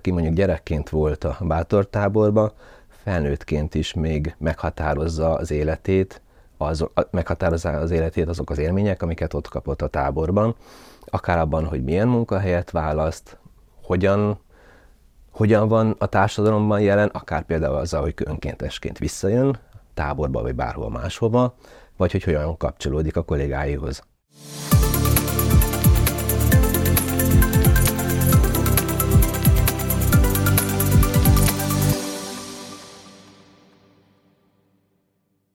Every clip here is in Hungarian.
aki mondjuk gyerekként volt a bátortáborban, felnőttként is még meghatározza az életét, az, meghatározza az életét azok az élmények, amiket ott kapott a táborban, akár abban, hogy milyen munkahelyet választ, hogyan, hogyan van a társadalomban jelen, akár például azzal, hogy önkéntesként visszajön táborba vagy bárhol máshova, vagy hogy hogyan kapcsolódik a kollégáihoz.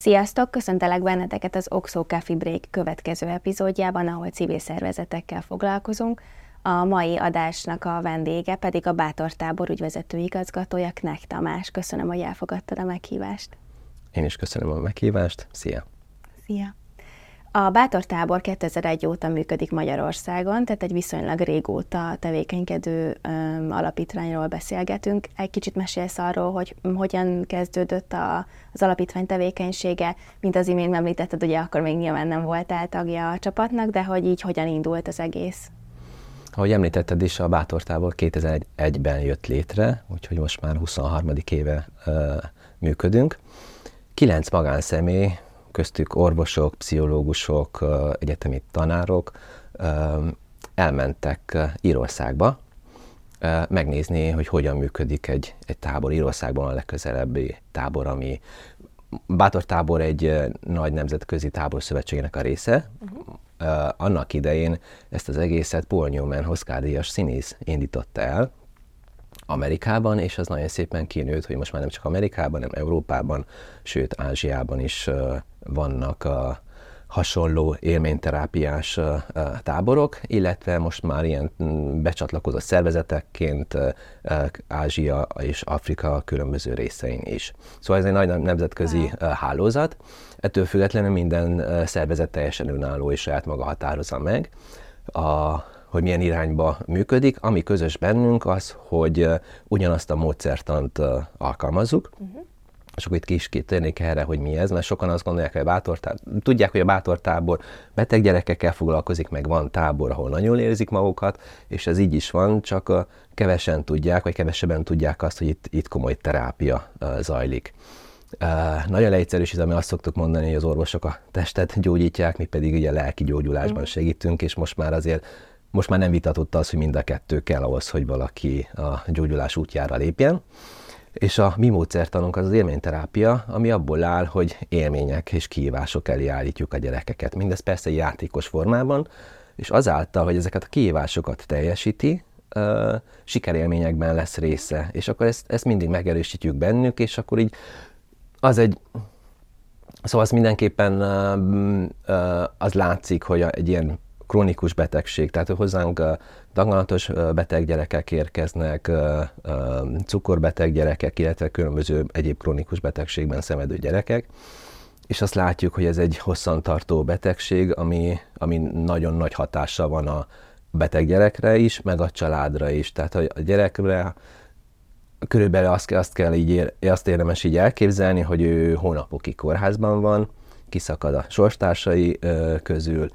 Sziasztok! Köszöntelek benneteket az Oxo Coffee Break következő epizódjában, ahol civil szervezetekkel foglalkozunk. A mai adásnak a vendége pedig a Bátor Tábor ügyvezető igazgatója, Knek Tamás. Köszönöm, hogy elfogadtad a meghívást. Én is köszönöm a meghívást. Szia! Szia! A Bátor Tábor 2001 óta működik Magyarországon, tehát egy viszonylag régóta tevékenykedő um, alapítványról beszélgetünk. Egy kicsit mesélsz arról, hogy hogyan kezdődött a, az alapítvány tevékenysége, mint az imént említetted, ugye akkor még nyilván nem voltál tagja a csapatnak, de hogy így hogyan indult az egész? Ahogy említetted is, a Bátor Tábor 2001-ben jött létre, úgyhogy most már 23. éve uh, működünk. Kilenc magánszemély köztük orvosok, pszichológusok, egyetemi tanárok elmentek Írországba megnézni, hogy hogyan működik egy, egy tábor. Írországban a legközelebbi tábor, ami Bátor tábor egy nagy nemzetközi táborszövetségének a része. Uh-huh. Annak idején ezt az egészet Paul Newman Oscar színész indította el, Amerikában, és az nagyon szépen kinőtt, hogy most már nem csak Amerikában, hanem Európában, sőt Ázsiában is vannak a hasonló élményterápiás táborok, illetve most már ilyen becsatlakozott szervezetekként Ázsia és Afrika különböző részein is. Szóval ez egy nagy nemzetközi hálózat, ettől függetlenül minden szervezet teljesen önálló és saját maga határozza meg, a, hogy milyen irányba működik. Ami közös bennünk az, hogy ugyanazt a módszertant alkalmazzuk, uh-huh és akkor itt ki is kitérnék erre, hogy mi ez, mert sokan azt gondolják, hogy a bátortábor, tudják, hogy a bátortábor beteg gyerekekkel foglalkozik, meg van tábor, ahol nagyon érzik magukat, és ez így is van, csak kevesen tudják, vagy kevesebben tudják azt, hogy itt, itt komoly terápia zajlik. Uh, nagyon leegyszerűsítve, mert azt szoktuk mondani, hogy az orvosok a testet gyógyítják, mi pedig ugye lelki gyógyulásban mm. segítünk, és most már azért most már nem vitatott az, hogy mind a kettő kell ahhoz, hogy valaki a gyógyulás útjára lépjen. És a mi módszertanunk az az élményterápia, ami abból áll, hogy élmények és kihívások elé állítjuk a gyerekeket. Mindez persze játékos formában, és azáltal, hogy ezeket a kihívásokat teljesíti, uh, sikerélményekben lesz része. És akkor ezt, ezt mindig megerősítjük bennük, és akkor így az egy Szóval az mindenképpen uh, uh, az látszik, hogy egy ilyen krónikus betegség, tehát hozzánk daganatos beteg gyerekek érkeznek, cukorbeteg gyerekek, illetve különböző egyéb krónikus betegségben szenvedő gyerekek, és azt látjuk, hogy ez egy hosszantartó betegség, ami, ami nagyon nagy hatással van a beteg gyerekre is, meg a családra is. Tehát a gyerekre körülbelül azt, azt kell így, azt érdemes így elképzelni, hogy ő hónapokig kórházban van, kiszakad a sorstársai közül,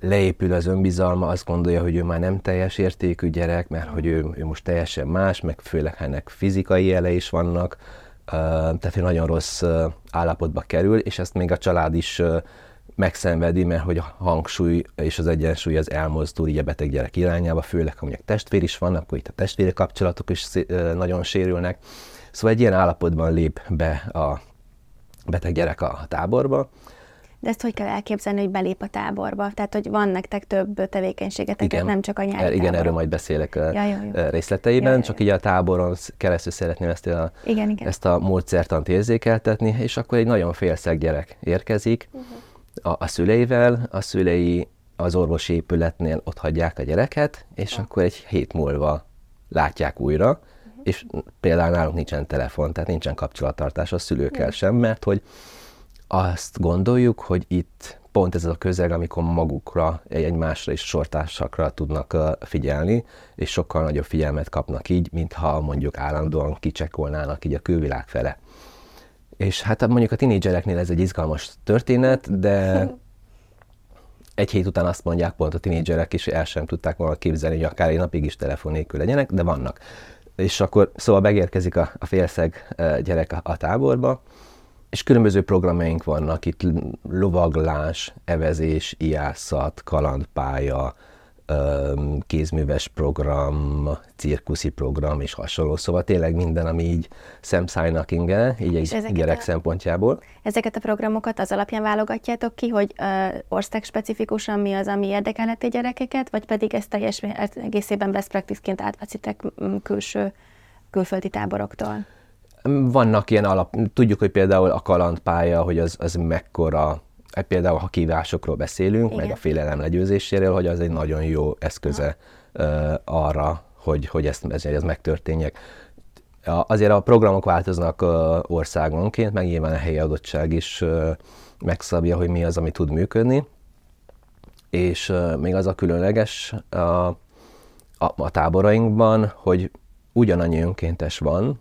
leépül az önbizalma, azt gondolja, hogy ő már nem teljes értékű gyerek, mert hogy ő, ő most teljesen más, meg főleg ennek fizikai jele is vannak, tehát hogy nagyon rossz állapotba kerül, és ezt még a család is megszenvedi, mert hogy a hangsúly és az egyensúly az elmozdul így a beteg gyerek irányába, főleg ha mondjuk testvér is van, akkor itt a testvéri kapcsolatok is nagyon sérülnek. Szóval egy ilyen állapotban lép be a beteg gyerek a táborba, de ezt hogy kell elképzelni, hogy belép a táborba? Tehát, hogy van nektek több tevékenységetek, igen. nem csak a nyári Igen, tábor. erről majd beszélek ja, jó, jó. részleteiben, ja, jó. csak így a táboron keresztül szeretném ezt a, igen, igen. ezt a módszertant érzékeltetni, és akkor egy nagyon félszeg gyerek érkezik uh-huh. a, a szüleivel, a szülei az orvosi épületnél ott hagyják a gyereket, és uh-huh. akkor egy hét múlva látják újra, uh-huh. és például nálunk nincsen telefon, tehát nincsen kapcsolattartás a szülőkkel uh-huh. sem, mert hogy azt gondoljuk, hogy itt pont ez a közeg, amikor magukra, egymásra és sortársakra tudnak figyelni, és sokkal nagyobb figyelmet kapnak így, mintha mondjuk állandóan kicsekolnának így a külvilág fele. És hát mondjuk a tinédzsereknél ez egy izgalmas történet, de egy hét után azt mondják pont a tinédzserek is, el sem tudták volna képzelni, hogy akár egy napig is telefon nélkül legyenek, de vannak. és akkor szóval megérkezik a, a félszeg gyerek a, a táborba, és különböző programjaink vannak, itt lovaglás, evezés, ijászat, kalandpálya, kézműves program, cirkuszi program és hasonló. Szóval tényleg minden, ami így szemszájnak inge, így egy gyerek a, szempontjából. Ezeket a programokat az alapján válogatjátok ki, hogy uh, ország specifikusan mi az, ami érdekelheti gyerekeket, vagy pedig ezt teljes egészében best practice-ként átveszitek külső, külföldi táboroktól? Vannak ilyen alap, tudjuk, hogy például a kalandpálya, hogy az, az mekkora Hát például, ha kívásokról beszélünk, Igen. meg a félelem legyőzéséről, hogy az egy nagyon jó eszköze uh, arra, hogy, hogy ezt, ez, ez megtörténjek. Azért a programok változnak országonként, meg nyilván a helyi adottság is megszabja, hogy mi az, ami tud működni. És még az a különleges a, a, a táborainkban, hogy ugyanannyi önkéntes van,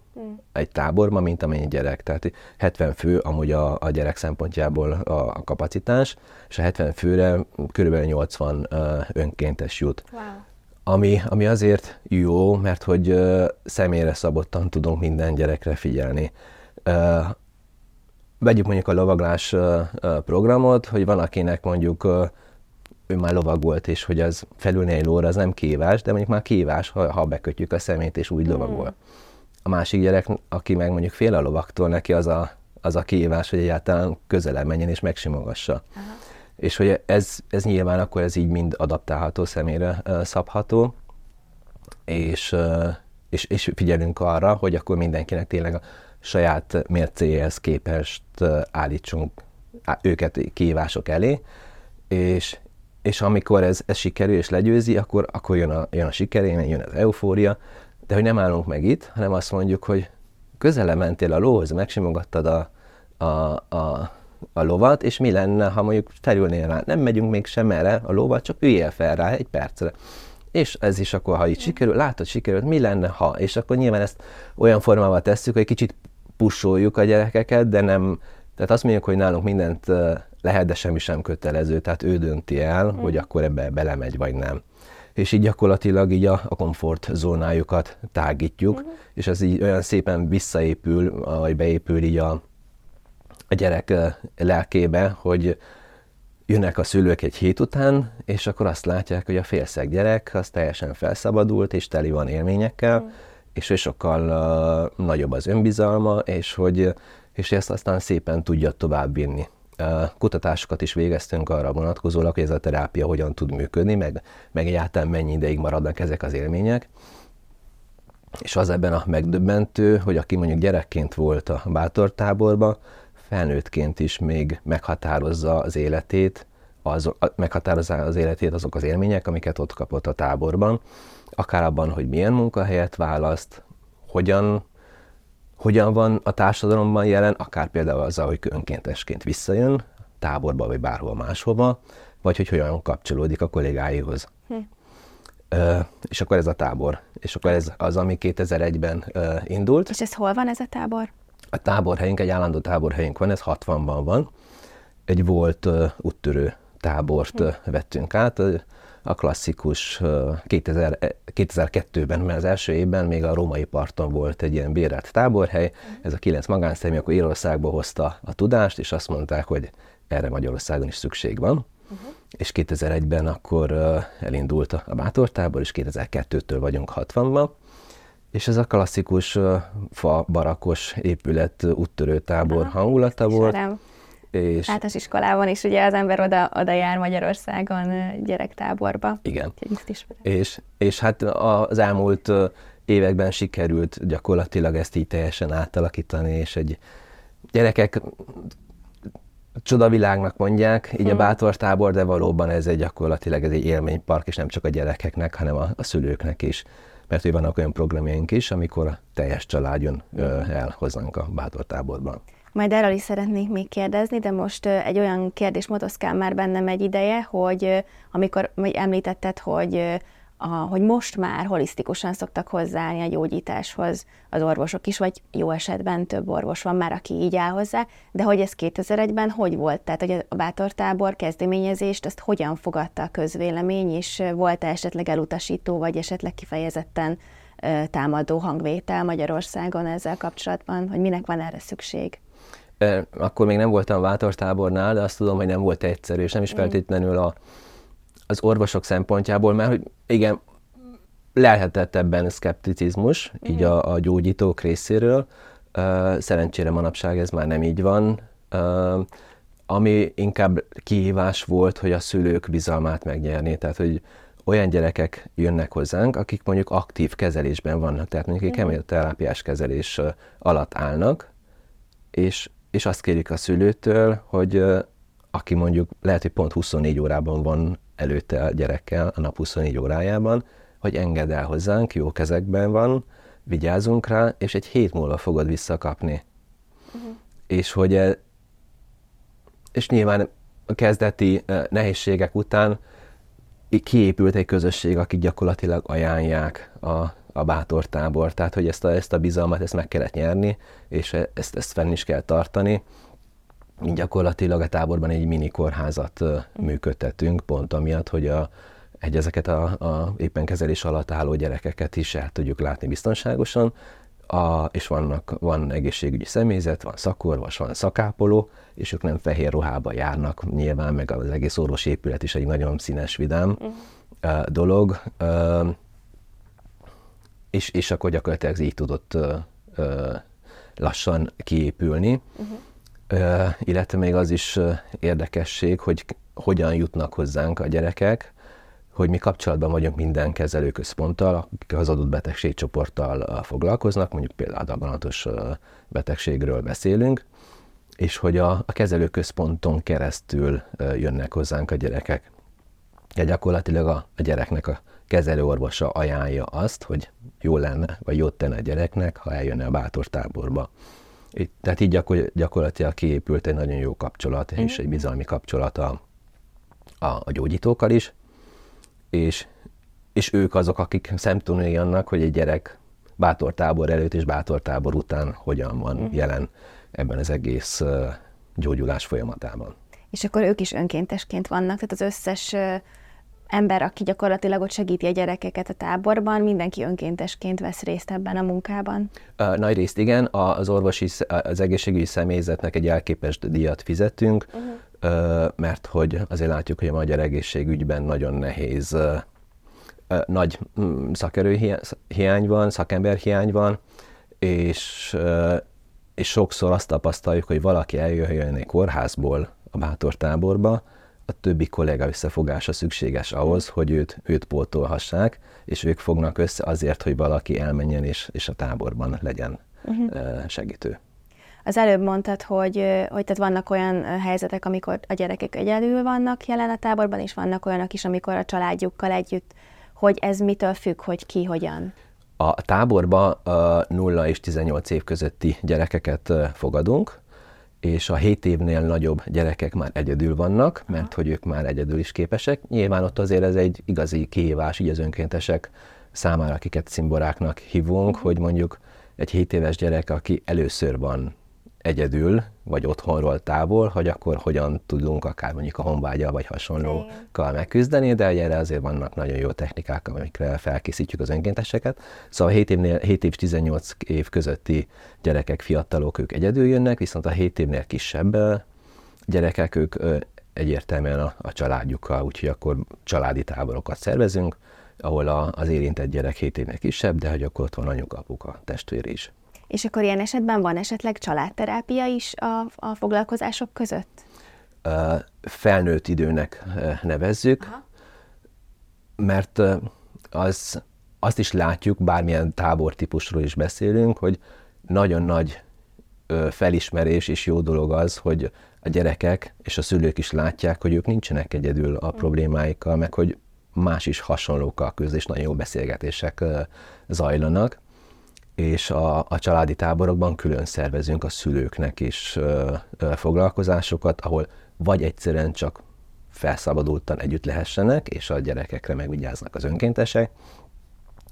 egy táborban, mint amennyi gyerek. Tehát 70 fő amúgy a, a gyerek szempontjából a, a kapacitás, és a 70 főre kb. 80 uh, önkéntes jut. Wow. Ami, ami azért jó, mert hogy uh, személyre szabottan tudunk minden gyerekre figyelni. Uh, vegyük mondjuk a lovaglás uh, programot, hogy van akinek mondjuk ő már lovag volt, és hogy az felülni egy lóra, az nem kívás, de mondjuk már kívás, ha, ha bekötjük a szemét, és úgy lovagol. Hmm a másik gyerek, aki meg mondjuk fél a lovaktól, neki az a, az a kihívás, hogy egyáltalán közelebb menjen és megsimogassa. Aha. És hogy ez, ez nyilván akkor ez így mind adaptálható, személyre uh, szabható, és, és, és figyelünk arra, hogy akkor mindenkinek tényleg a saját mércéhez képest állítsunk őket kihívások elé, és, és amikor ez, ez sikerül és legyőzi, akkor, akkor jön a, jön a sikerélmény, jön az eufória, de hogy nem állunk meg itt, hanem azt mondjuk, hogy közele mentél a lóhoz, megsimogattad a, a, a, a lovat, és mi lenne, ha mondjuk felülnél rá. Nem megyünk még sem erre a lóval, csak üljél fel rá egy percre. És ez is akkor, ha így sikerül, látod, sikerült, mi lenne, ha? És akkor nyilván ezt olyan formával tesszük, hogy kicsit pusoljuk a gyerekeket, de nem, tehát azt mondjuk, hogy nálunk mindent lehet, de semmi sem kötelező, tehát ő dönti el, mm. hogy akkor ebbe belemegy, vagy nem és így gyakorlatilag így a, a komfortzónájukat tágítjuk, uh-huh. és ez így olyan szépen visszaépül, vagy beépül így a, a gyerek lelkébe, hogy jönnek a szülők egy hét után, és akkor azt látják, hogy a félszeg gyerek az teljesen felszabadult, és teli van élményekkel, uh-huh. és hogy sokkal uh, nagyobb az önbizalma, és hogy és ezt aztán szépen tudja továbbvinni kutatásokat is végeztünk arra vonatkozólag, hogy ez a terápia hogyan tud működni, meg, meg egyáltalán mennyi ideig maradnak ezek az élmények. És az ebben a megdöbbentő, hogy aki mondjuk gyerekként volt a bátortáborban, felnőttként is még meghatározza az életét, az, meghatározza az életét azok az élmények, amiket ott kapott a táborban, akár abban, hogy milyen munkahelyet választ, hogyan hogyan van a társadalomban jelen, akár például azzal, hogy önkéntesként visszajön táborba, vagy bárhol máshova, vagy hogy hogyan kapcsolódik a kollégáihoz. Hm. Ö, és akkor ez a tábor. És akkor ez az, ami 2001-ben ö, indult. És ez hol van ez a tábor? A táborhelyünk, egy állandó táborhelyünk van, ez 60-ban van. Egy volt ö, úttörő tábort hm. vettünk át a klasszikus 2000, 2002-ben, mert az első évben még a római parton volt egy ilyen bérelt táborhely, ez a kilenc magánszemély akkor Írországból hozta a tudást, és azt mondták, hogy erre Magyarországon is szükség van. Uh-huh. És 2001-ben akkor elindult a bátortábor, és 2002-től vagyunk 60-ban. És ez a klasszikus fa barakos épület úttörő tábor hangulata volt. És... Általános iskolában is ugye az ember oda, oda jár Magyarországon gyerektáborba. Igen. És, és hát az elmúlt években sikerült gyakorlatilag ezt így teljesen átalakítani, és egy gyerekek csodavilágnak mondják, így hmm. a bátor tábor, de valóban ez egy gyakorlatilag ez egy élménypark, és nem csak a gyerekeknek, hanem a, a szülőknek is. Mert hogy vannak olyan programjaink is, amikor a teljes család jön el hozzánk a bátor táborban. Majd erről is szeretnék még kérdezni, de most egy olyan kérdés motoszkál már bennem egy ideje, hogy amikor említetted, hogy a, hogy most már holisztikusan szoktak hozzáállni a gyógyításhoz az orvosok is, vagy jó esetben több orvos van már, aki így áll hozzá, de hogy ez 2001-ben hogy volt? Tehát, hogy a bátortábor kezdeményezést, ezt hogyan fogadta a közvélemény, és volt-e esetleg elutasító, vagy esetleg kifejezetten támadó hangvétel Magyarországon ezzel kapcsolatban, hogy minek van erre szükség? Akkor még nem voltam váltortábornál, de azt tudom, hogy nem volt egyszerű, és nem is mm. feltétlenül a, az orvosok szempontjából, mert hogy igen, lehetett ebben szkepticizmus, mm. így a, a gyógyítók részéről. Szerencsére manapság ez már nem így van. Ami inkább kihívás volt, hogy a szülők bizalmát megnyerni, tehát hogy olyan gyerekek jönnek hozzánk, akik mondjuk aktív kezelésben vannak, tehát mondjuk egy mm. terápiás kezelés alatt állnak, és, és azt kérik a szülőtől, hogy aki mondjuk lehet, hogy pont 24 órában van előtte a gyerekkel, a nap 24 órájában, hogy engedd el hozzánk, jó kezekben van, vigyázunk rá, és egy hét múlva fogod visszakapni. Uh-huh. És hogy és nyilván a kezdeti nehézségek után kiépült egy közösség, akik gyakorlatilag ajánlják a, a bátor tábor. Tehát, hogy ezt a, ezt a bizalmat, ezt meg kellett nyerni, és ezt, ezt fenn is kell tartani. Mi gyakorlatilag a táborban egy mini kórházat működtetünk, pont amiatt, hogy a, egy ezeket a, a éppen kezelés alatt álló gyerekeket is el tudjuk látni biztonságosan, a, és vannak, van egészségügyi személyzet, van szakorvos, van szakápoló, és ők nem fehér ruhába járnak, nyilván meg az egész orvos épület is egy nagyon színes, vidám uh-huh. dolog, és, és akkor gyakorlatilag így tudott uh, uh, lassan kiépülni. Uh-huh. Uh, illetve még az is érdekesség, hogy hogyan jutnak hozzánk a gyerekek, hogy mi kapcsolatban vagyunk minden kezelőközponttal, akik az adott betegségcsoporttal foglalkoznak, mondjuk például daganatos betegségről beszélünk, és hogy a, a kezelőközponton keresztül jönnek hozzánk a gyerekek. De gyakorlatilag a, a gyereknek a kezelőorvosa ajánlja azt, hogy jó lenne, vagy jót tenne a gyereknek, ha eljönne a bátor táborba. Itt, tehát így gyakor, gyakorlatilag kiépült egy nagyon jó kapcsolat, mm. és egy bizalmi kapcsolat a, a, a gyógyítókkal is, és, és ők azok, akik szemtanúi annak, hogy egy gyerek bátor tábor előtt és bátor tábor után hogyan van uh-huh. jelen ebben az egész gyógyulás folyamatában. És akkor ők is önkéntesként vannak, tehát az összes ember, aki gyakorlatilag ott segíti a gyerekeket a táborban, mindenki önkéntesként vesz részt ebben a munkában? Nagy részt igen, az orvosi, az egészségügyi személyzetnek egy elképest díjat fizetünk, uh-huh mert hogy azért látjuk, hogy a magyar egészségügyben nagyon nehéz, nagy mm, hiány van, szakember hiány van, és, és sokszor azt tapasztaljuk, hogy valaki eljöjjön egy kórházból a bátortáborba, a többi kollega összefogása szükséges ahhoz, hogy őt, őt pótolhassák, és ők fognak össze azért, hogy valaki elmenjen és, és a táborban legyen uh-huh. segítő. Az előbb mondtad, hogy, hogy tehát vannak olyan helyzetek, amikor a gyerekek egyedül vannak jelen a táborban, és vannak olyanok is, amikor a családjukkal együtt. Hogy ez mitől függ, hogy ki hogyan? A táborba a 0 és 18 év közötti gyerekeket fogadunk, és a 7 évnél nagyobb gyerekek már egyedül vannak, mert hogy ők már egyedül is képesek. Nyilván ott azért ez egy igazi kihívás így az önkéntesek számára, akiket szimboráknak hívunk, hogy mondjuk egy 7 éves gyerek, aki először van egyedül, vagy otthonról távol, hogy akkor hogyan tudunk akár mondjuk a honvágya vagy hasonlókkal megküzdeni, de erre azért vannak nagyon jó technikák, amikre felkészítjük az önkénteseket. Szóval 7, évnél, 7 év 18 év közötti gyerekek, fiatalok, ők egyedül jönnek, viszont a 7 évnél kisebb gyerekek, ők egyértelműen a, a családjukkal, úgyhogy akkor családi táborokat szervezünk, ahol a, az érintett gyerek 7 évnél kisebb, de hogy akkor ott van anyuka, apuka, testvér is. És akkor ilyen esetben van esetleg családterápia is a, a foglalkozások között? Felnőtt időnek nevezzük, Aha. mert az, azt is látjuk, bármilyen tábortípusról is beszélünk, hogy nagyon nagy felismerés és jó dolog az, hogy a gyerekek és a szülők is látják, hogy ők nincsenek egyedül a mm. problémáikkal, meg hogy más is hasonlókkal közül, és nagyon jó beszélgetések zajlanak és a, a családi táborokban külön szervezünk a szülőknek is ö, ö, foglalkozásokat, ahol vagy egyszerűen csak felszabadultan együtt lehessenek, és a gyerekekre megvigyáznak az önkéntesek,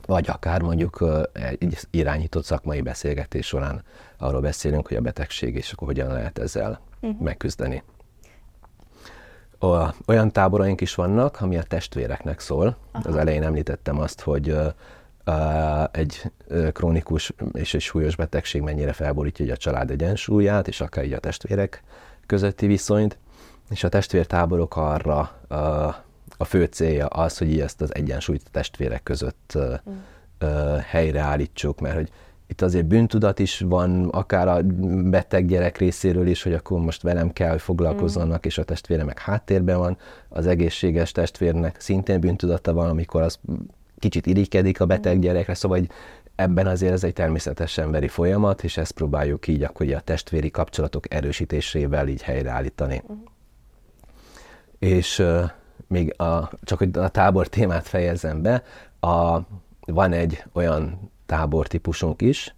vagy akár mondjuk egy irányított szakmai beszélgetés során arról beszélünk, hogy a betegség és akkor hogyan lehet ezzel uh-huh. megküzdeni. Olyan táboraink is vannak, ami a testvéreknek szól. Aha. Az elején említettem azt, hogy egy krónikus és egy súlyos betegség mennyire felborítja a család egyensúlyát, és akár így a testvérek közötti viszonyt, és a testvértáborok arra a fő célja az, hogy ezt az egyensúlyt a testvérek között mm. helyreállítsuk, mert hogy itt azért bűntudat is van, akár a beteg gyerek részéről is, hogy akkor most velem kell, hogy foglalkozzanak, mm. és a testvére meg háttérben van. Az egészséges testvérnek szintén bűntudata van, amikor az kicsit irikedik a beteg mm. gyerekre, szóval hogy ebben azért ez egy természetes emberi folyamat, és ezt próbáljuk így akkor a testvéri kapcsolatok erősítésével így helyreállítani. Mm. És uh, még a, csak hogy a tábor témát fejezem be, a, van egy olyan tábortípusunk is,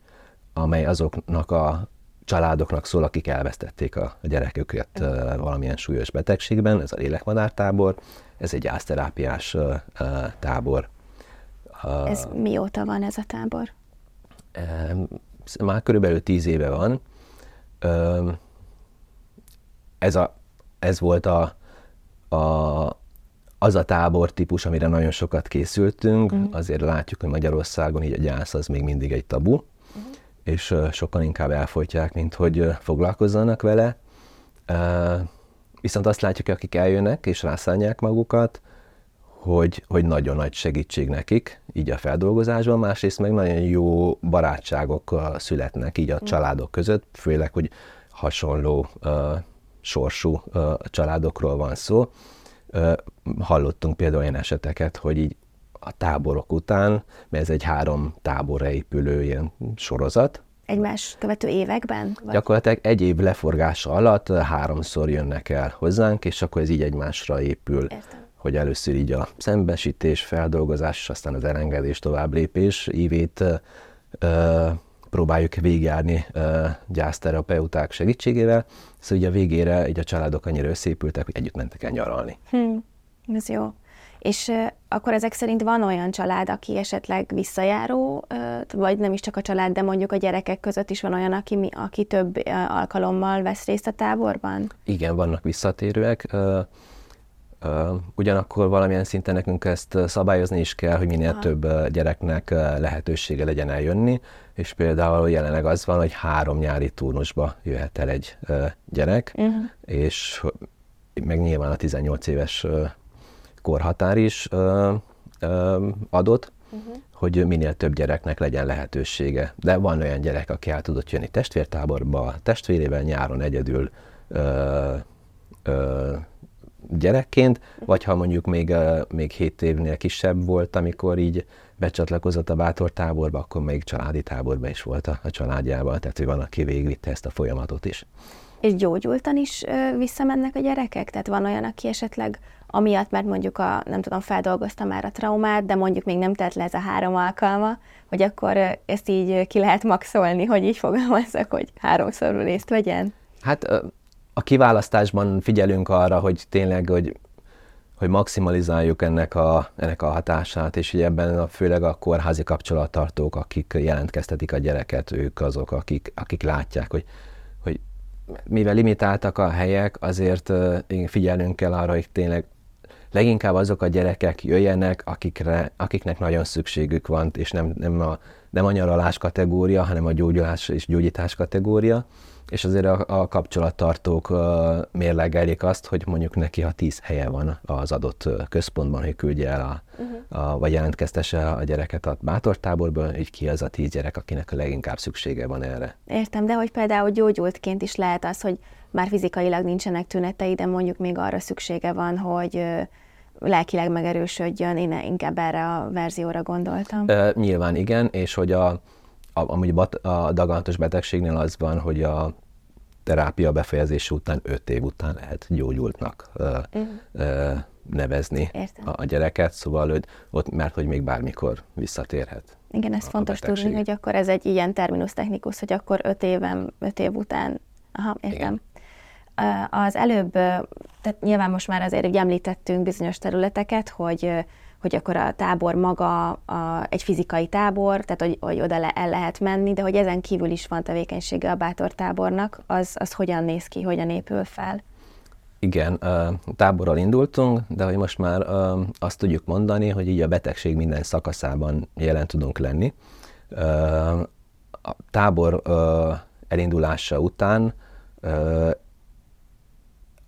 amely azoknak a családoknak szól, akik elvesztették a, gyereküket uh, valamilyen súlyos betegségben, ez a lélekmadártábor, ez egy gyászterápiás uh, tábor. Ez mióta van ez a tábor? Már körülbelül tíz éve van. Ez, a, ez volt a, a, az a tábor típus, amire nagyon sokat készültünk, uh-huh. azért látjuk, hogy Magyarországon így a gyász az még mindig egy tabu, uh-huh. és sokan inkább elfolytják, mint hogy foglalkozzanak vele. Viszont azt látjuk, akik eljönnek és rászállják magukat, hogy, hogy nagyon nagy segítség nekik, így a feldolgozásban, másrészt meg nagyon jó barátságok uh, születnek így a uh-huh. családok között, főleg, hogy hasonló uh, sorsú uh, családokról van szó, hallottunk például olyan eseteket, hogy így a táborok után, mert ez egy három táborra épülő ilyen sorozat. Egymás követő években? Vagy? Gyakorlatilag egy év leforgása alatt háromszor jönnek el hozzánk, és akkor ez így egymásra épül. Értem. Hogy először így a szembesítés, feldolgozás, és aztán az elengedés, tovább lépés évét próbáljuk végigjárni uh, gyászterapeuták segítségével, szóval ugye a végére így a családok annyira összépültek, hogy együtt mentek el nyaralni. Hmm, ez jó. És akkor ezek szerint van olyan család, aki esetleg visszajáró, vagy nem is csak a család, de mondjuk a gyerekek között is van olyan, aki, aki több alkalommal vesz részt a táborban? Igen, vannak visszatérőek. Uh, Ugyanakkor valamilyen szinten nekünk ezt szabályozni is kell, hogy minél Aha. több gyereknek lehetősége legyen eljönni, és például jelenleg az van, hogy három nyári turnusba jöhet el egy gyerek, uh-huh. és meg nyilván a 18 éves korhatár is adott, uh-huh. hogy minél több gyereknek legyen lehetősége. De van olyan gyerek, aki el tudott jönni testvértáborba, testvérével nyáron egyedül ö, ö, gyerekként, vagy ha mondjuk még, még 7 évnél kisebb volt, amikor így becsatlakozott a bátor táborba, akkor még családi táborba is volt a, a családjával, tehát ő van, aki végigvitte ezt a folyamatot is. És gyógyultan is visszamennek a gyerekek? Tehát van olyan, aki esetleg amiatt, mert mondjuk a, nem tudom, feldolgozta már a traumát, de mondjuk még nem tett le ez a három alkalma, hogy akkor ezt így ki lehet maxolni, hogy így fogalmazzak, hogy háromszor részt vegyen? Hát a kiválasztásban figyelünk arra, hogy tényleg, hogy, hogy maximalizáljuk ennek a, ennek a hatását, és hogy ebben a, főleg a kórházi kapcsolattartók, akik jelentkeztetik a gyereket, ők azok, akik, akik látják, hogy, hogy mivel limitáltak a helyek, azért figyelnünk kell arra, hogy tényleg leginkább azok a gyerekek jöjjenek, akikre, akiknek nagyon szükségük van, és nem, nem, a, nem a nyaralás kategória, hanem a gyógyulás és gyógyítás kategória és azért a, a kapcsolattartók mérlegelik azt, hogy mondjuk neki, ha tíz helye van az adott központban, hogy küldje el a, uh-huh. a, vagy jelentkeztesse a gyereket a bátortáborból, így ki az a tíz gyerek, akinek a leginkább szüksége van erre. Értem, de hogy például gyógyultként is lehet az, hogy már fizikailag nincsenek tünetei, de mondjuk még arra szüksége van, hogy lelkileg megerősödjön, én inkább erre a verzióra gondoltam. Uh, nyilván igen, és hogy a, amúgy a daganatos betegségnél az van, hogy a terápia befejezése után 5 év után lehet gyógyultnak uh-huh. nevezni Értem. a gyereket, szóval hogy ott, mert hogy még bármikor visszatérhet. Igen, ez a, fontos a tudni, hogy akkor ez egy ilyen terminus technikus, hogy akkor 5 éven, 5 év után, aha, értem. Igen. Az előbb, tehát nyilván most már azért említettünk bizonyos területeket, hogy hogy akkor a tábor maga a, egy fizikai tábor, tehát hogy, hogy oda le, el lehet menni, de hogy ezen kívül is van tevékenysége a bátor tábornak, az, az hogyan néz ki, hogyan épül fel? Igen, táborral indultunk, de hogy most már azt tudjuk mondani, hogy így a betegség minden szakaszában jelen tudunk lenni. A tábor elindulása után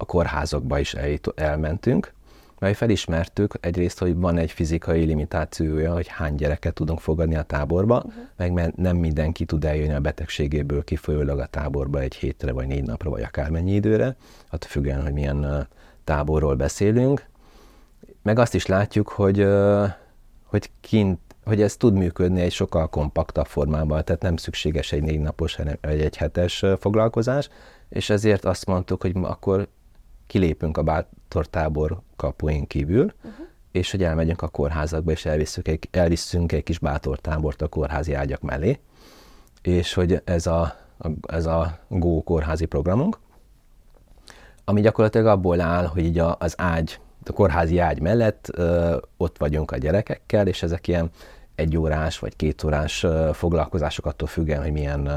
a kórházakba is elmentünk, mert felismertük egyrészt, hogy van egy fizikai limitációja, hogy hány gyereket tudunk fogadni a táborba, uh-huh. meg mert nem mindenki tud eljönni a betegségéből kifolyólag a táborba egy hétre, vagy négy napra, vagy akármennyi időre, attól függően, hogy milyen táborról beszélünk. Meg azt is látjuk, hogy, hogy kint hogy ez tud működni egy sokkal kompaktabb formában, tehát nem szükséges egy négy napos, vagy egy hetes foglalkozás, és ezért azt mondtuk, hogy akkor kilépünk a bátortábor kapuin kívül, uh-huh. és hogy elmegyünk a kórházakba, és elviszünk egy, elviszünk egy kis bátortábort a kórházi ágyak mellé, és hogy ez a, a, ez a Go kórházi programunk, ami gyakorlatilag abból áll, hogy így a, az ágy, a kórházi ágy mellett ö, ott vagyunk a gyerekekkel, és ezek ilyen egy órás vagy két órás ö, foglalkozások attól függően, hogy milyen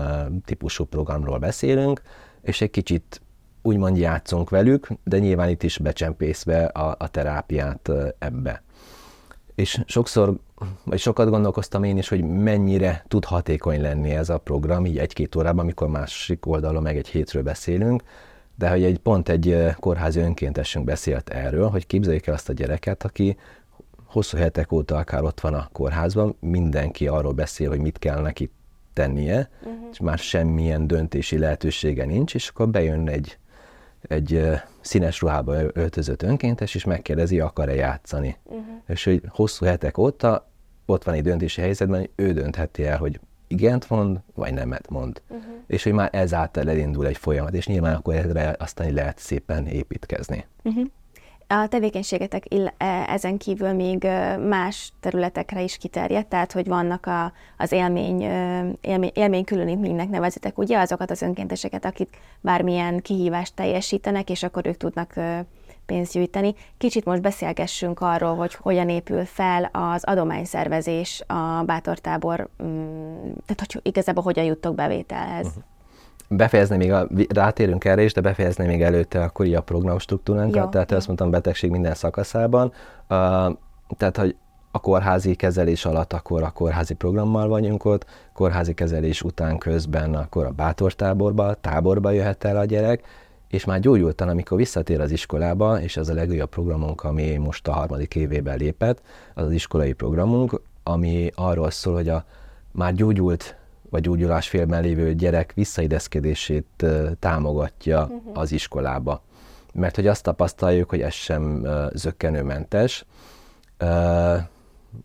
típusú programról beszélünk, és egy kicsit úgymond játszunk velük, de nyilván itt is becsempészve a, a terápiát ebbe. És sokszor, vagy sokat gondolkoztam én is, hogy mennyire tud hatékony lenni ez a program, így egy-két órában, amikor másik oldalon meg egy hétről beszélünk, de hogy egy pont egy kórházi önkéntesünk beszélt erről, hogy képzeljék el azt a gyereket, aki hosszú hetek óta akár ott van a kórházban, mindenki arról beszél, hogy mit kell neki tennie, uh-huh. és már semmilyen döntési lehetősége nincs, és akkor bejön egy egy színes ruhába öltözött önkéntes, és megkérdezi, akar-e játszani. Uh-huh. És hogy hosszú hetek óta ott van egy döntési helyzetben, hogy ő döntheti el, hogy igent mond, vagy nemet mond. Uh-huh. És hogy már ezáltal elindul egy folyamat, és nyilván akkor erre aztán lehet szépen építkezni. Uh-huh. A tevékenységetek e, ezen kívül még más területekre is kiterjedt, tehát hogy vannak a, az élmény, élmény, élménykülönítménynek nevezitek, ugye azokat az önkénteseket, akik bármilyen kihívást teljesítenek, és akkor ők tudnak pénzt gyűjteni. Kicsit most beszélgessünk arról, hogy hogyan épül fel az adományszervezés a bátortábor, mm, tehát hogy igazából hogyan juttok bevételhez. Uh-huh befejezni még, a, rátérünk erre is, de befejezni még előtte akkor a program struktúránkat, Jó, tehát jó. azt mondtam betegség minden szakaszában. Uh, tehát, hogy a kórházi kezelés alatt akkor a kórházi programmal vagyunk ott, kórházi kezelés után közben akkor a bátortáborba, táborba jöhet el a gyerek, és már gyógyultan, amikor visszatér az iskolába, és ez a legújabb programunk, ami most a harmadik évében lépett, az az iskolai programunk, ami arról szól, hogy a már gyógyult vagy gyógyulásfélben lévő gyerek visszaideszkedését támogatja uh-huh. az iskolába. Mert hogy azt tapasztaljuk, hogy ez sem zöggenőmentes.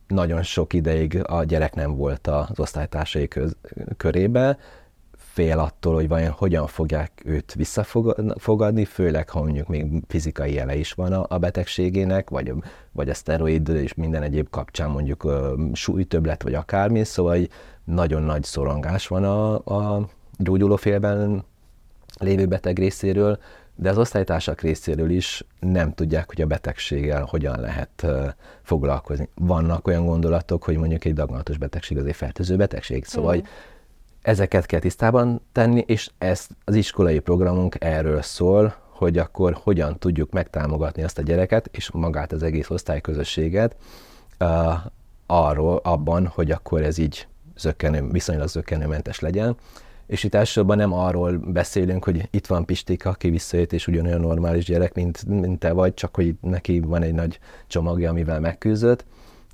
Nagyon sok ideig a gyerek nem volt az osztálytársai köz, körébe, fél attól, hogy vajon hogyan fogják őt visszafogadni, főleg ha mondjuk még fizikai jele is van a, a betegségének, vagy, vagy a szteroid és minden egyéb kapcsán mondjuk súlytöbblet, vagy akármi, szóval nagyon nagy szorongás van a, a gyógyulófélben lévő beteg részéről, de az osztálytársak részéről is nem tudják, hogy a betegséggel hogyan lehet foglalkozni. Vannak olyan gondolatok, hogy mondjuk egy daganatos betegség az egy fertőző betegség, szóval mm. Ezeket kell tisztában tenni, és ez az iskolai programunk erről szól, hogy akkor hogyan tudjuk megtámogatni azt a gyereket, és magát az egész osztályközösséget uh, arról, abban, hogy akkor ez így zökkenő, viszonylag zökkenőmentes legyen. És itt elsősorban nem arról beszélünk, hogy itt van Pistika, aki visszajött, és ugyanolyan normális gyerek, mint, mint te vagy, csak hogy neki van egy nagy csomagja, amivel megküzdött,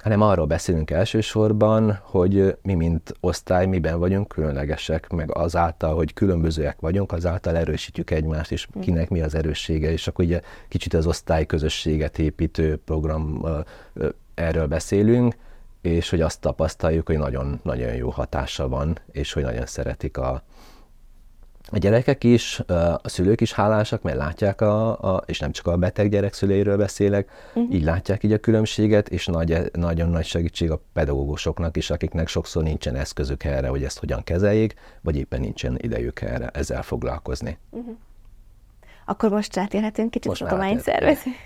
hanem arról beszélünk elsősorban, hogy mi, mint osztály, miben vagyunk különlegesek, meg azáltal, hogy különbözőek vagyunk, azáltal erősítjük egymást, és hm. kinek mi az erőssége, és akkor ugye kicsit az osztály közösséget építő program erről beszélünk, és hogy azt tapasztaljuk, hogy nagyon-nagyon jó hatása van, és hogy nagyon szeretik a, a gyerekek is, a szülők is hálásak, mert látják, a, a, és nem csak a beteg gyerek szüleiről beszélek, uh-huh. így látják így a különbséget, és nagy, nagyon nagy segítség a pedagógusoknak is, akiknek sokszor nincsen eszközük erre, hogy ezt hogyan kezeljék, vagy éppen nincsen idejük erre, ezzel foglalkozni. Uh-huh. Akkor most rátérhetünk kicsit most tudományszervező.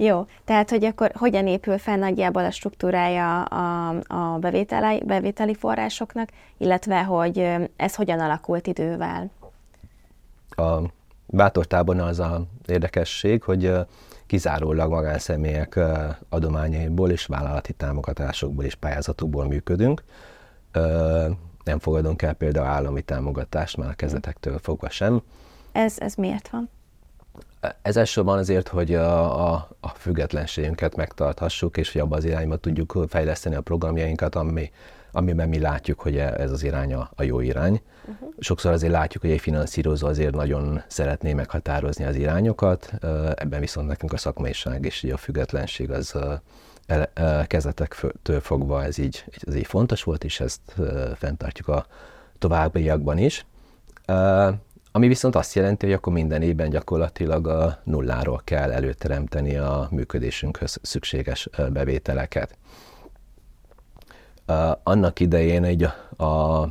Jó, tehát hogy akkor hogyan épül fel nagyjából a struktúrája a, a bevételi, bevételi forrásoknak, illetve hogy ez hogyan alakult idővel? A bátortábornál az a érdekesség, hogy kizárólag magánszemélyek adományaiból és vállalati támogatásokból és pályázatokból működünk. Nem fogadunk el például állami támogatást, már a kezdetektől fogva sem. Ez, ez miért van? Ez elsősorban azért, hogy a, a, a függetlenségünket megtarthassuk, és hogy abba az irányba tudjuk fejleszteni a programjainkat, ami, amiben mi látjuk, hogy ez az irány a, a jó irány. Uh-huh. Sokszor azért látjuk, hogy egy finanszírozó azért nagyon szeretné meghatározni az irányokat, ebben viszont nekünk a szakmaiság és a függetlenség az kezdetektől fogva ez így, ez így fontos volt, és ezt fenntartjuk a továbbiakban is. Ami viszont azt jelenti, hogy akkor minden évben gyakorlatilag a nulláról kell előteremteni a működésünkhöz szükséges bevételeket. Annak idején egy a, a,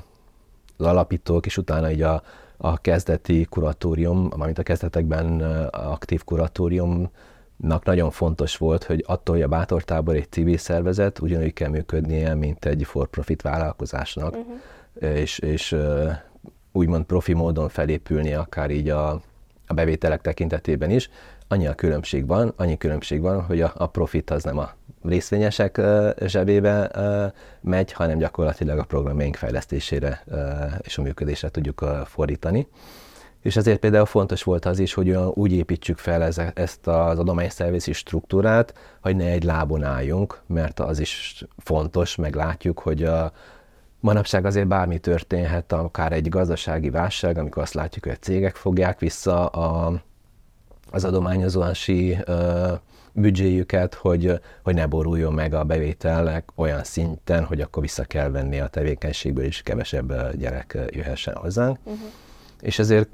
az alapítók, és utána egy a, a kezdeti kuratórium, amint a kezdetekben aktív kuratóriumnak nagyon fontos volt, hogy attól, hogy a Bátortábor egy civil szervezet, ugyanúgy kell működnie, mint egy for-profit vállalkozásnak, uh-huh. és, és úgymond profi módon felépülni, akár így a, a bevételek tekintetében is. Annyi a különbség van, annyi különbség van, hogy a, a profit az nem a részvényesek zsebébe megy, hanem gyakorlatilag a programjaink fejlesztésére és a működésre tudjuk fordítani. És ezért például fontos volt az is, hogy úgy építsük fel ezt az adományszervizi struktúrát, hogy ne egy lábon álljunk, mert az is fontos, meg látjuk, hogy a, Manapság azért bármi történhet, akár egy gazdasági válság, amikor azt látjuk, hogy a cégek fogják vissza a, az adományozási ö, büdzséjüket, hogy, hogy ne boruljon meg a bevételek olyan szinten, hogy akkor vissza kell venni a tevékenységből, és kevesebb gyerek jöhessen hozzánk. Uh-huh. És ezért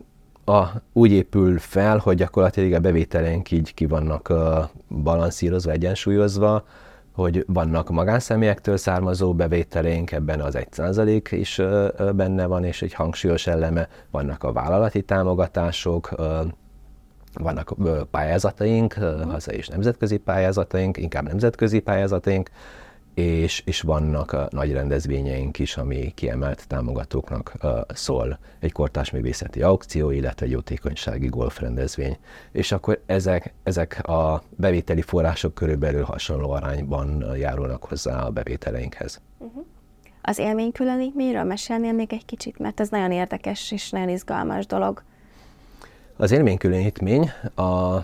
a, úgy épül fel, hogy gyakorlatilag a bevételeink így ki vannak uh, balanszírozva, egyensúlyozva, hogy vannak magánszemélyektől származó bevételénk, ebben az egy százalék is benne van, és egy hangsúlyos eleme, vannak a vállalati támogatások, vannak pályázataink, hazai és nemzetközi pályázataink, inkább nemzetközi pályázataink, és, és vannak nagy rendezvényeink is, ami kiemelt támogatóknak szól. Egy kortás művészeti aukció, illetve egy jótékonysági golfrendezvény. És akkor ezek, ezek a bevételi források körülbelül hasonló arányban járulnak hozzá a bevételeinkhez. Uh-huh. Az miről mesélnél még egy kicsit, mert ez nagyon érdekes és nagyon izgalmas dolog. Az élménykülönítmény a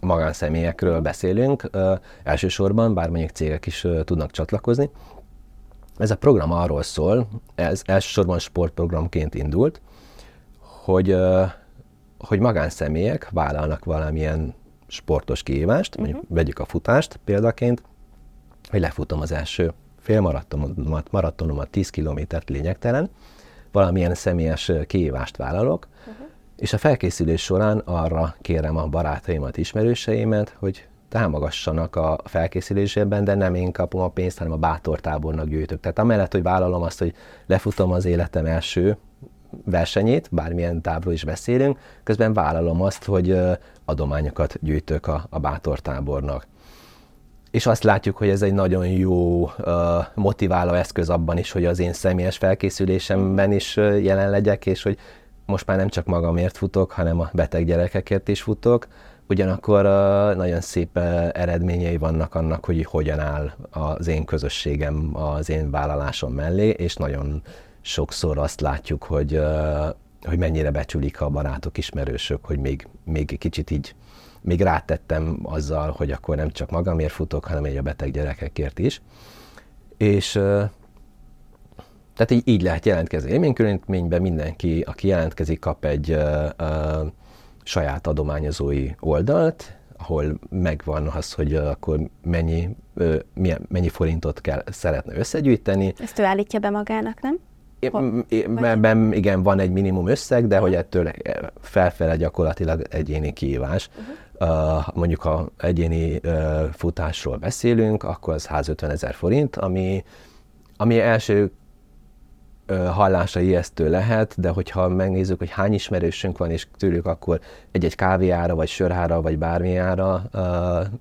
magánszemélyekről beszélünk, elsősorban, bár mondjuk cégek is tudnak csatlakozni. Ez a program arról szól, ez elsősorban sportprogramként indult, hogy, hogy magánszemélyek vállalnak valamilyen sportos kihívást, mondjuk uh-huh. vegyük a futást példaként, hogy lefutom az első fél maratonomat, maratonomat 10 kilométert lényegtelen, valamilyen személyes kihívást vállalok, és a felkészülés során arra kérem a barátaimat, ismerőseimet, hogy támogassanak a felkészülésében, de nem én kapom a pénzt, hanem a bátor tábornak gyűjtök. Tehát amellett, hogy vállalom azt, hogy lefutom az életem első versenyét, bármilyen távról is beszélünk, közben vállalom azt, hogy adományokat gyűjtök a, a bátor. És azt látjuk, hogy ez egy nagyon jó motiváló eszköz abban is, hogy az én személyes felkészülésemben is jelen legyek, és hogy most már nem csak magamért futok, hanem a beteg gyerekekért is futok, ugyanakkor nagyon szép eredményei vannak annak, hogy hogyan áll az én közösségem az én vállalásom mellé, és nagyon sokszor azt látjuk, hogy, hogy mennyire becsülik a barátok, ismerősök, hogy még, még kicsit így még rátettem azzal, hogy akkor nem csak magamért futok, hanem egy a beteg gyerekekért is. És tehát így, így lehet jelentkezni élménykülönítményben, mindenki, aki jelentkezik, kap egy ö, ö, saját adományozói oldalt, ahol megvan az, hogy akkor mennyi, ö, milyen, mennyi forintot kell, szeretne összegyűjteni. Ezt ő állítja be magának, nem? Ebben igen, van egy minimum összeg, de hogy ettől felfele gyakorlatilag egyéni kihívás. Uh-huh. Uh, mondjuk ha egyéni uh, futásról beszélünk, akkor az 150 ezer forint, ami, ami első hallásra ijesztő lehet, de hogyha megnézzük, hogy hány ismerősünk van, és tőlük akkor egy-egy kávéára, vagy sörhára, vagy bármiára, uh,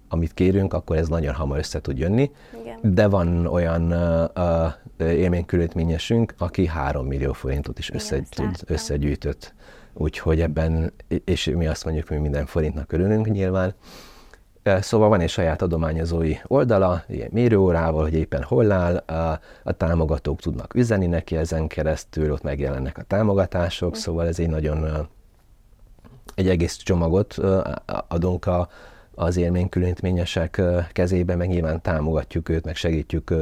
amit kérünk, akkor ez nagyon hamar össze tud jönni. Igen. De van olyan uh, élménykülötményesünk, aki 3 millió forintot is összegyűjtött úgyhogy ebben, és mi azt mondjuk, hogy minden forintnak örülünk nyilván, Szóval van egy saját adományozói oldala, ilyen mérőórával, hogy éppen hol áll, a, a támogatók tudnak üzeni neki ezen keresztül, ott megjelennek a támogatások, szóval ez egy nagyon, egy egész csomagot adunk a, az élménykülönítményesek kezébe, meg nyilván támogatjuk őt, meg segítjük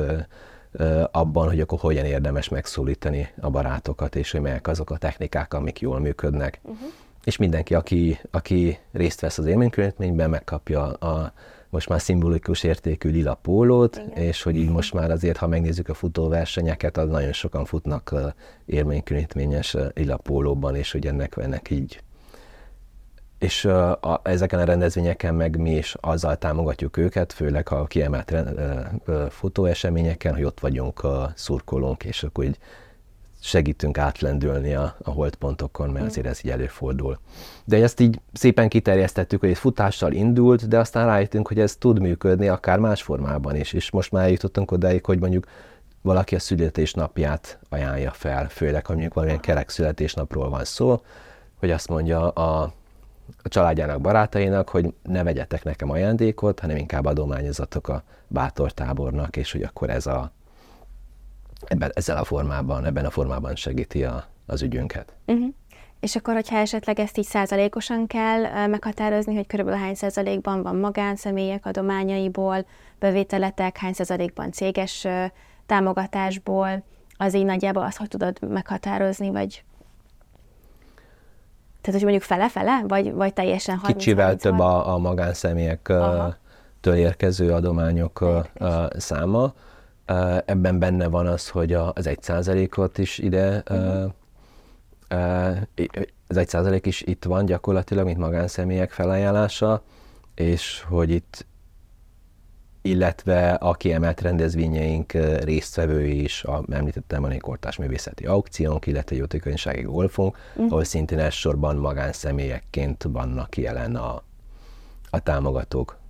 abban, hogy akkor hogyan érdemes megszólítani a barátokat, és hogy melyek azok a technikák, amik jól működnek. Uh-huh és mindenki, aki, aki részt vesz az élménykörülményben, megkapja a most már szimbolikus értékű lila pólót, Igen. és hogy így most már azért, ha megnézzük a futóversenyeket, az nagyon sokan futnak élménykörülményes lila pólóban, és hogy ennek, ennek így és a, a, ezeken a rendezvényeken meg mi is azzal támogatjuk őket, főleg ha kiemelt futóeseményeken, hogy ott vagyunk, a szurkolónk, és akkor így segítünk átlendülni a, a holdpontokon, mert azért ez így előfordul. De ezt így szépen kiterjesztettük, hogy ez futással indult, de aztán rájöttünk, hogy ez tud működni akár más formában is, és most már eljutottunk odáig, hogy mondjuk valaki a születésnapját ajánlja fel, főleg, ha mondjuk valamilyen kerek születésnapról van szó, hogy azt mondja a, a családjának, barátainak, hogy ne vegyetek nekem ajándékot, hanem inkább adományozatok a bátor tábornak, és hogy akkor ez a ebben, ezzel a formában, ebben a formában segíti a, az ügyünket. Uh-huh. És akkor, hogyha esetleg ezt így százalékosan kell meghatározni, hogy körülbelül hány százalékban van magánszemélyek adományaiból, bevételetek, hány százalékban céges támogatásból, az így nagyjából azt, hogy tudod meghatározni, vagy tehát, hogy mondjuk fele-fele, vagy, vagy teljesen 30 Kicsivel több a, a magánszemélyek től érkező adományok Érdekes. száma. Ebben benne van az, hogy az egy százalékot is ide, uh-huh. az egy százalék is itt van gyakorlatilag, mint magánszemélyek felajánlása, és hogy itt illetve a kiemelt rendezvényeink résztvevői is, a, említettem a kortás művészeti aukciónk, illetve jótékonysági golfunk, uh-huh. ahol szintén elsősorban magánszemélyekként vannak jelen a, a támogatók.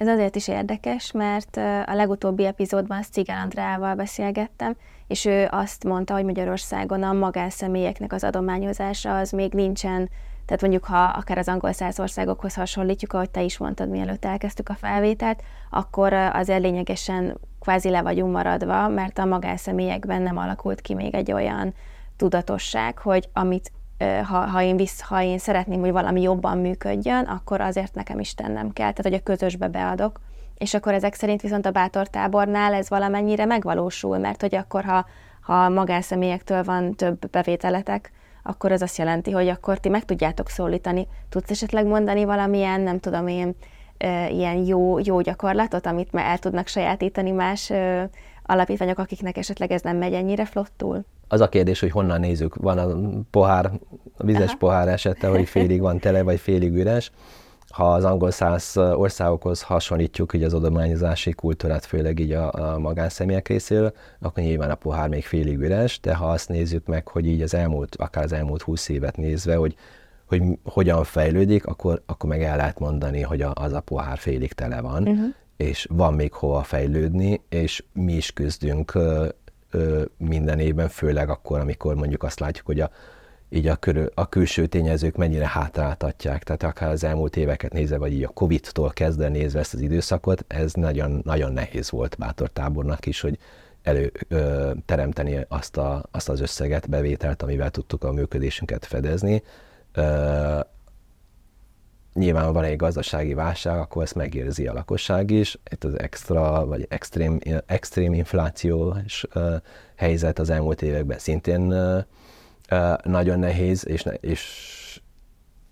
Ez azért is érdekes, mert a legutóbbi epizódban Cigán Andrával beszélgettem, és ő azt mondta, hogy Magyarországon a magánszemélyeknek az adományozása az még nincsen, tehát mondjuk ha akár az angol száz országokhoz hasonlítjuk, ahogy te is mondtad, mielőtt elkezdtük a felvételt, akkor azért lényegesen kvázi le vagyunk maradva, mert a magánszemélyekben nem alakult ki még egy olyan tudatosság, hogy amit ha, ha, én visz, ha én szeretném, hogy valami jobban működjön, akkor azért nekem is tennem kell, tehát hogy a közösbe beadok. És akkor ezek szerint viszont a bátor tábornál ez valamennyire megvalósul, mert hogy akkor, ha, ha magánszemélyektől van több bevételetek, akkor az azt jelenti, hogy akkor ti meg tudjátok szólítani. Tudsz esetleg mondani valamilyen, nem tudom én, ilyen jó, jó gyakorlatot, amit el tudnak sajátítani más alapítványok, akiknek esetleg ez nem megy ennyire flottul? Az a kérdés, hogy honnan nézzük. Van a pohár, a vizes Aha. pohár esete, hogy félig van tele, vagy félig üres. Ha az angol száz országokhoz hasonlítjuk hogy az adományozási kultúrát, főleg így a, a magánszemélyek részéről, akkor nyilván a pohár még félig üres, de ha azt nézzük meg, hogy így az elmúlt, akár az elmúlt húsz évet nézve, hogy hogy hogyan fejlődik, akkor, akkor meg el lehet mondani, hogy a, az a pohár félig tele van, uh-huh. és van még hova fejlődni, és mi is küzdünk minden évben, főleg akkor, amikor mondjuk azt látjuk, hogy a, így a, körül, a külső tényezők mennyire hátráltatják, tehát akár az elmúlt éveket nézve, vagy így a Covid-tól kezdve nézve ezt az időszakot, ez nagyon, nagyon nehéz volt bátor tábornak is, hogy elő ö, teremteni azt, a, azt az összeget, bevételt, amivel tudtuk a működésünket fedezni. Ö, nyilván van egy gazdasági válság, akkor ezt megérzi a lakosság is. Itt az extra, vagy extrém, extrém inflációs uh, helyzet az elmúlt években szintén uh, nagyon nehéz, és, és,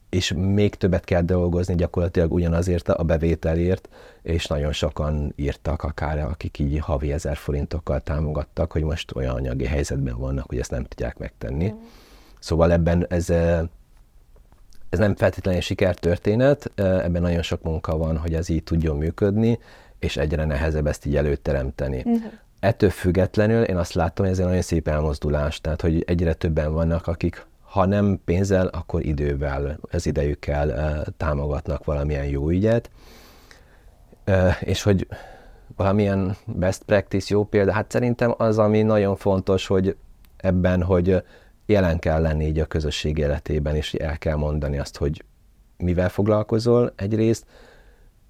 és még többet kell dolgozni gyakorlatilag ugyanazért a bevételért, és nagyon sokan írtak akár, akik így havi ezer forintokkal támogattak, hogy most olyan anyagi helyzetben vannak, hogy ezt nem tudják megtenni. Mm. Szóval ebben ez ez nem feltétlenül sikertörténet, ebben nagyon sok munka van, hogy ez így tudjon működni, és egyre nehezebb ezt így előteremteni. Uh-huh. Ettől függetlenül én azt látom, hogy ez egy nagyon szép elmozdulás, tehát hogy egyre többen vannak, akik ha nem pénzzel, akkor idővel, az idejükkel támogatnak valamilyen jó ügyet, és hogy valamilyen best practice jó példa, hát szerintem az, ami nagyon fontos, hogy ebben, hogy jelen kell lenni így a közösség életében, és el kell mondani azt, hogy mivel foglalkozol egyrészt,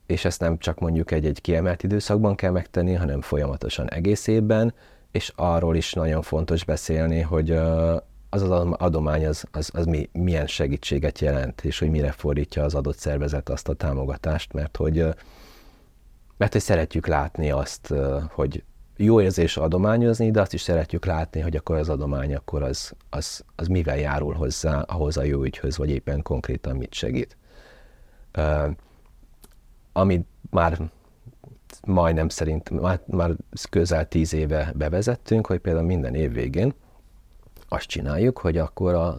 és ezt nem csak mondjuk egy-egy kiemelt időszakban kell megtenni, hanem folyamatosan egész évben, és arról is nagyon fontos beszélni, hogy az az adomány az, az, az mi, milyen segítséget jelent, és hogy mire fordítja az adott szervezet azt a támogatást, mert hogy, mert hogy szeretjük látni azt, hogy jó érzés adományozni, de azt is szeretjük látni, hogy akkor az adomány akkor az, az, az mivel járul hozzá ahhoz a jó ügyhöz, vagy éppen konkrétan mit segít. Uh, amit már majdnem szerint, már, már közel tíz éve bevezettünk, hogy például minden év végén azt csináljuk, hogy akkor a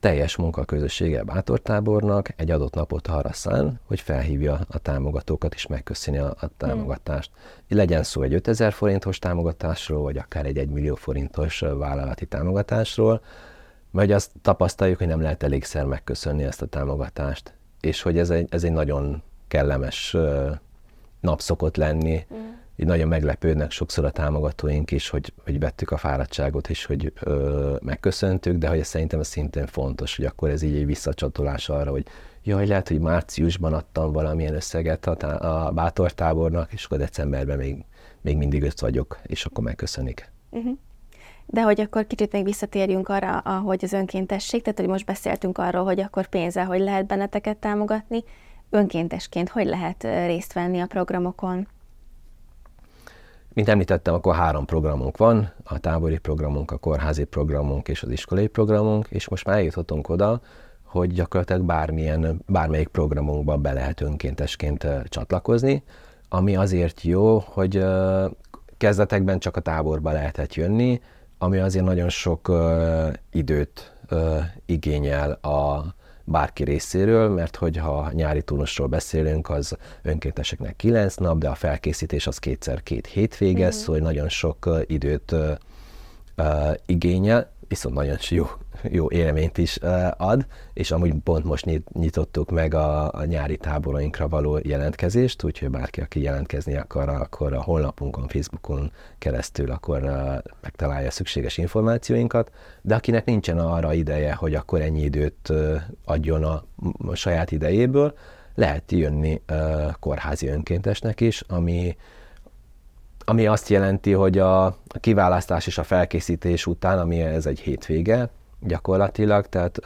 teljes munkaközössége bátortábornak egy adott napot arra szán, hogy felhívja a támogatókat és megköszöni a, a támogatást. Hmm. Legyen szó egy 5000 forintos támogatásról, vagy akár egy 1 millió forintos vállalati támogatásról, vagy azt tapasztaljuk, hogy nem lehet elégszer megköszönni ezt a támogatást, és hogy ez egy, ez egy nagyon kellemes nap szokott lenni, mm így nagyon meglepődnek sokszor a támogatóink is, hogy, hogy vettük a fáradtságot, és hogy ö, megköszöntük, de hogy szerintem ez szintén fontos, hogy akkor ez így egy visszacsatolás arra, hogy jaj, lehet, hogy márciusban adtam valamilyen összeget a, tá- a bátortábornak, és akkor decemberben még, még mindig öt vagyok, és akkor megköszönik. Uh-huh. De hogy akkor kicsit még visszatérjünk arra, ahogy az önkéntesség, tehát hogy most beszéltünk arról, hogy akkor pénzzel hogy lehet benneteket támogatni, önkéntesként hogy lehet részt venni a programokon? Mint említettem, akkor három programunk van, a tábori programunk, a kórházi programunk és az iskolai programunk, és most már eljutottunk oda, hogy gyakorlatilag bármilyen, bármelyik programunkban be lehet önkéntesként csatlakozni, ami azért jó, hogy kezdetekben csak a táborba lehetett jönni, ami azért nagyon sok időt igényel a, bárki részéről, mert hogyha nyári turnusról beszélünk, az önkénteseknek 9 nap, de a felkészítés az kétszer két hétvége, mm-hmm. szóval nagyon sok időt uh, igényel, viszont nagyon jó jó élményt is ad, és amúgy pont most nyitottuk meg a, a nyári táborainkra való jelentkezést, úgyhogy bárki, aki jelentkezni akar, akkor a honlapunkon, Facebookon keresztül akkor megtalálja szükséges információinkat, de akinek nincsen arra ideje, hogy akkor ennyi időt adjon a, a saját idejéből, lehet jönni kórházi önkéntesnek is, ami ami azt jelenti, hogy a kiválasztás és a felkészítés után, ami ez egy hétvége, gyakorlatilag, tehát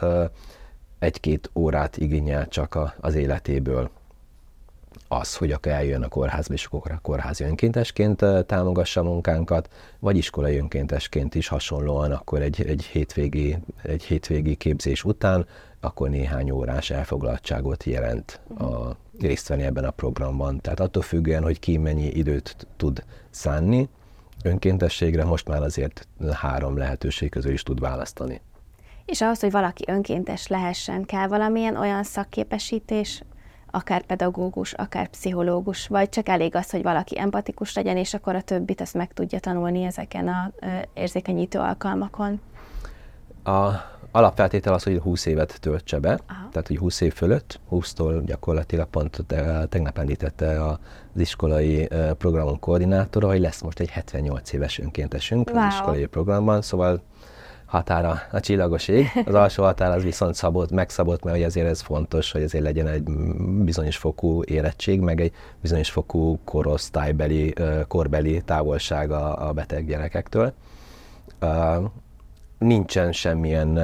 egy-két órát igényel csak a, az életéből az, hogy akkor eljön a kórházba, és akkor a kórházi önkéntesként támogassa a munkánkat, vagy iskolai önkéntesként is hasonlóan, akkor egy, egy, hétvégi, egy hétvégi képzés után, akkor néhány órás elfoglaltságot jelent a részt venni ebben a programban. Tehát attól függően, hogy ki mennyi időt tud szánni, önkéntességre most már azért három lehetőség közül is tud választani. És ahhoz, hogy valaki önkéntes lehessen, kell valamilyen olyan szakképesítés, akár pedagógus, akár pszichológus, vagy csak elég az, hogy valaki empatikus legyen, és akkor a többit azt meg tudja tanulni ezeken a érzékenyítő alkalmakon? A alapfeltétel az, hogy 20 évet töltse be, Aha. tehát hogy 20 év fölött, 20-tól gyakorlatilag pont tegnap említette az iskolai programunk koordinátora, hogy lesz most egy 78 éves önkéntesünk wow. az iskolai programban, szóval határa a csillagos ég. Az alsó határ az viszont szabott, megszabott, mert azért ez fontos, hogy azért legyen egy bizonyos fokú érettség, meg egy bizonyos fokú korosztálybeli, korbeli távolság a, a beteg gyerekektől. Nincsen semmilyen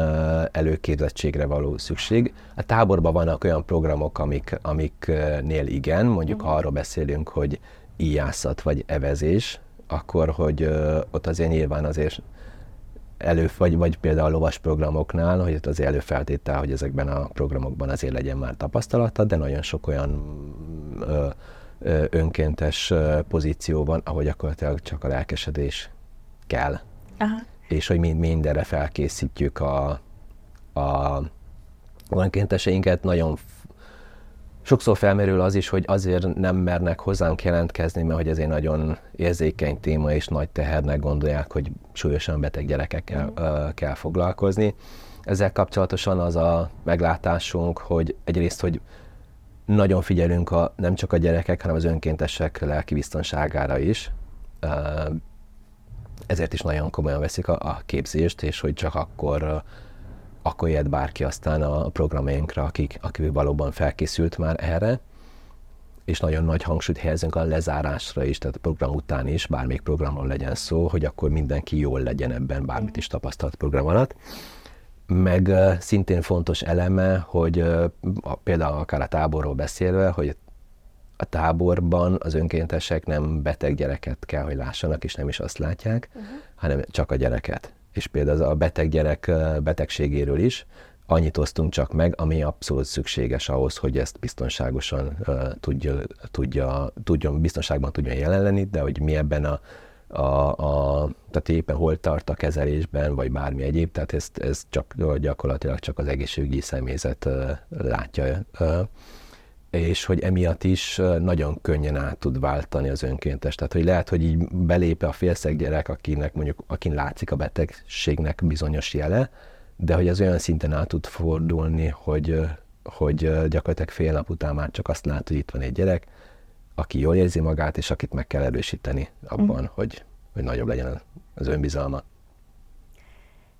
előképzettségre való szükség. A táborban vannak olyan programok, amik, amiknél igen, mondjuk ha arról beszélünk, hogy íjászat vagy evezés, akkor, hogy ott azért nyilván azért elő, vagy, vagy például a lovas programoknál, hogy az előfeltétel, hogy ezekben a programokban azért legyen már tapasztalata, de nagyon sok olyan ö, ö, önkéntes pozíció van, ahol gyakorlatilag csak a lelkesedés kell. Aha. És hogy mind, mindenre felkészítjük a, a önkénteseinket, nagyon Sokszor felmerül az is, hogy azért nem mernek hozzánk jelentkezni, mert hogy ez egy nagyon érzékeny téma, és nagy tehernek gondolják, hogy súlyosan beteg gyerekekkel mm. kell foglalkozni. Ezzel kapcsolatosan az a meglátásunk, hogy egyrészt, hogy nagyon figyelünk a, nem csak a gyerekek, hanem az önkéntesek lelki biztonságára is. Ezért is nagyon komolyan veszik a, a képzést, és hogy csak akkor akkor jött bárki aztán a programjainkra, akik, akik valóban felkészült már erre, és nagyon nagy hangsúlyt helyezünk a lezárásra is, tehát a program után is, bármelyik programról legyen szó, hogy akkor mindenki jól legyen ebben, bármit is tapasztalt program alatt. Meg szintén fontos eleme, hogy a, például akár a táborról beszélve, hogy a táborban az önkéntesek nem beteg gyereket kell, hogy lássanak, és nem is azt látják, uh-huh. hanem csak a gyereket. És például a beteg gyerek betegségéről is annyit osztunk csak meg, ami abszolút szükséges ahhoz, hogy ezt biztonságosan uh, tudja, tudja, tudjon, biztonságban tudjon jelen lenni, de hogy mi ebben a, a, a tehát éppen hol tart a kezelésben, vagy bármi egyéb, tehát ezt, ezt csak gyakorlatilag csak az egészségügyi személyzet uh, látja. Uh, és hogy emiatt is nagyon könnyen át tud váltani az önkéntes. Tehát, hogy lehet, hogy így belépe a félszeg gyerek, akinek mondjuk, akin látszik a betegségnek bizonyos jele, de hogy az olyan szinten át tud fordulni, hogy, hogy gyakorlatilag fél nap után már csak azt lát, hogy itt van egy gyerek, aki jól érzi magát, és akit meg kell erősíteni abban, mm. hogy, hogy nagyobb legyen az önbizalma.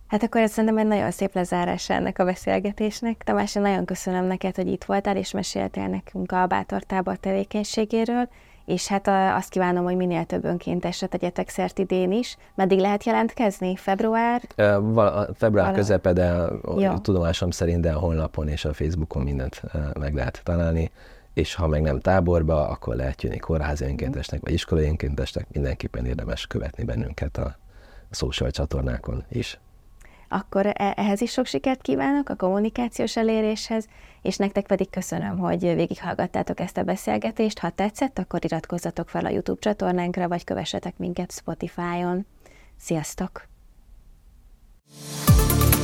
Hát akkor ez szerintem egy nagyon szép lezárása ennek a beszélgetésnek. Tamás, én nagyon köszönöm neked, hogy itt voltál, és meséltél nekünk a Bátor tábor tevékenységéről, és hát azt kívánom, hogy minél több önkéntesre tegyetek szert idén is. Meddig lehet jelentkezni? Február? Val- február Val- közepe, de Jó. tudomásom szerint de a honlapon és a Facebookon mindent meg lehet találni és ha meg nem táborba, akkor lehet jönni kórházi önkéntesnek, vagy iskolai önkéntesnek, mindenképpen érdemes követni bennünket a social csatornákon is akkor e, ehhez is sok sikert kívánok a kommunikációs eléréshez, és nektek pedig köszönöm, hogy végighallgattátok ezt a beszélgetést. Ha tetszett, akkor iratkozzatok fel a YouTube csatornánkra, vagy kövessetek minket Spotify-on. Sziasztok! thank you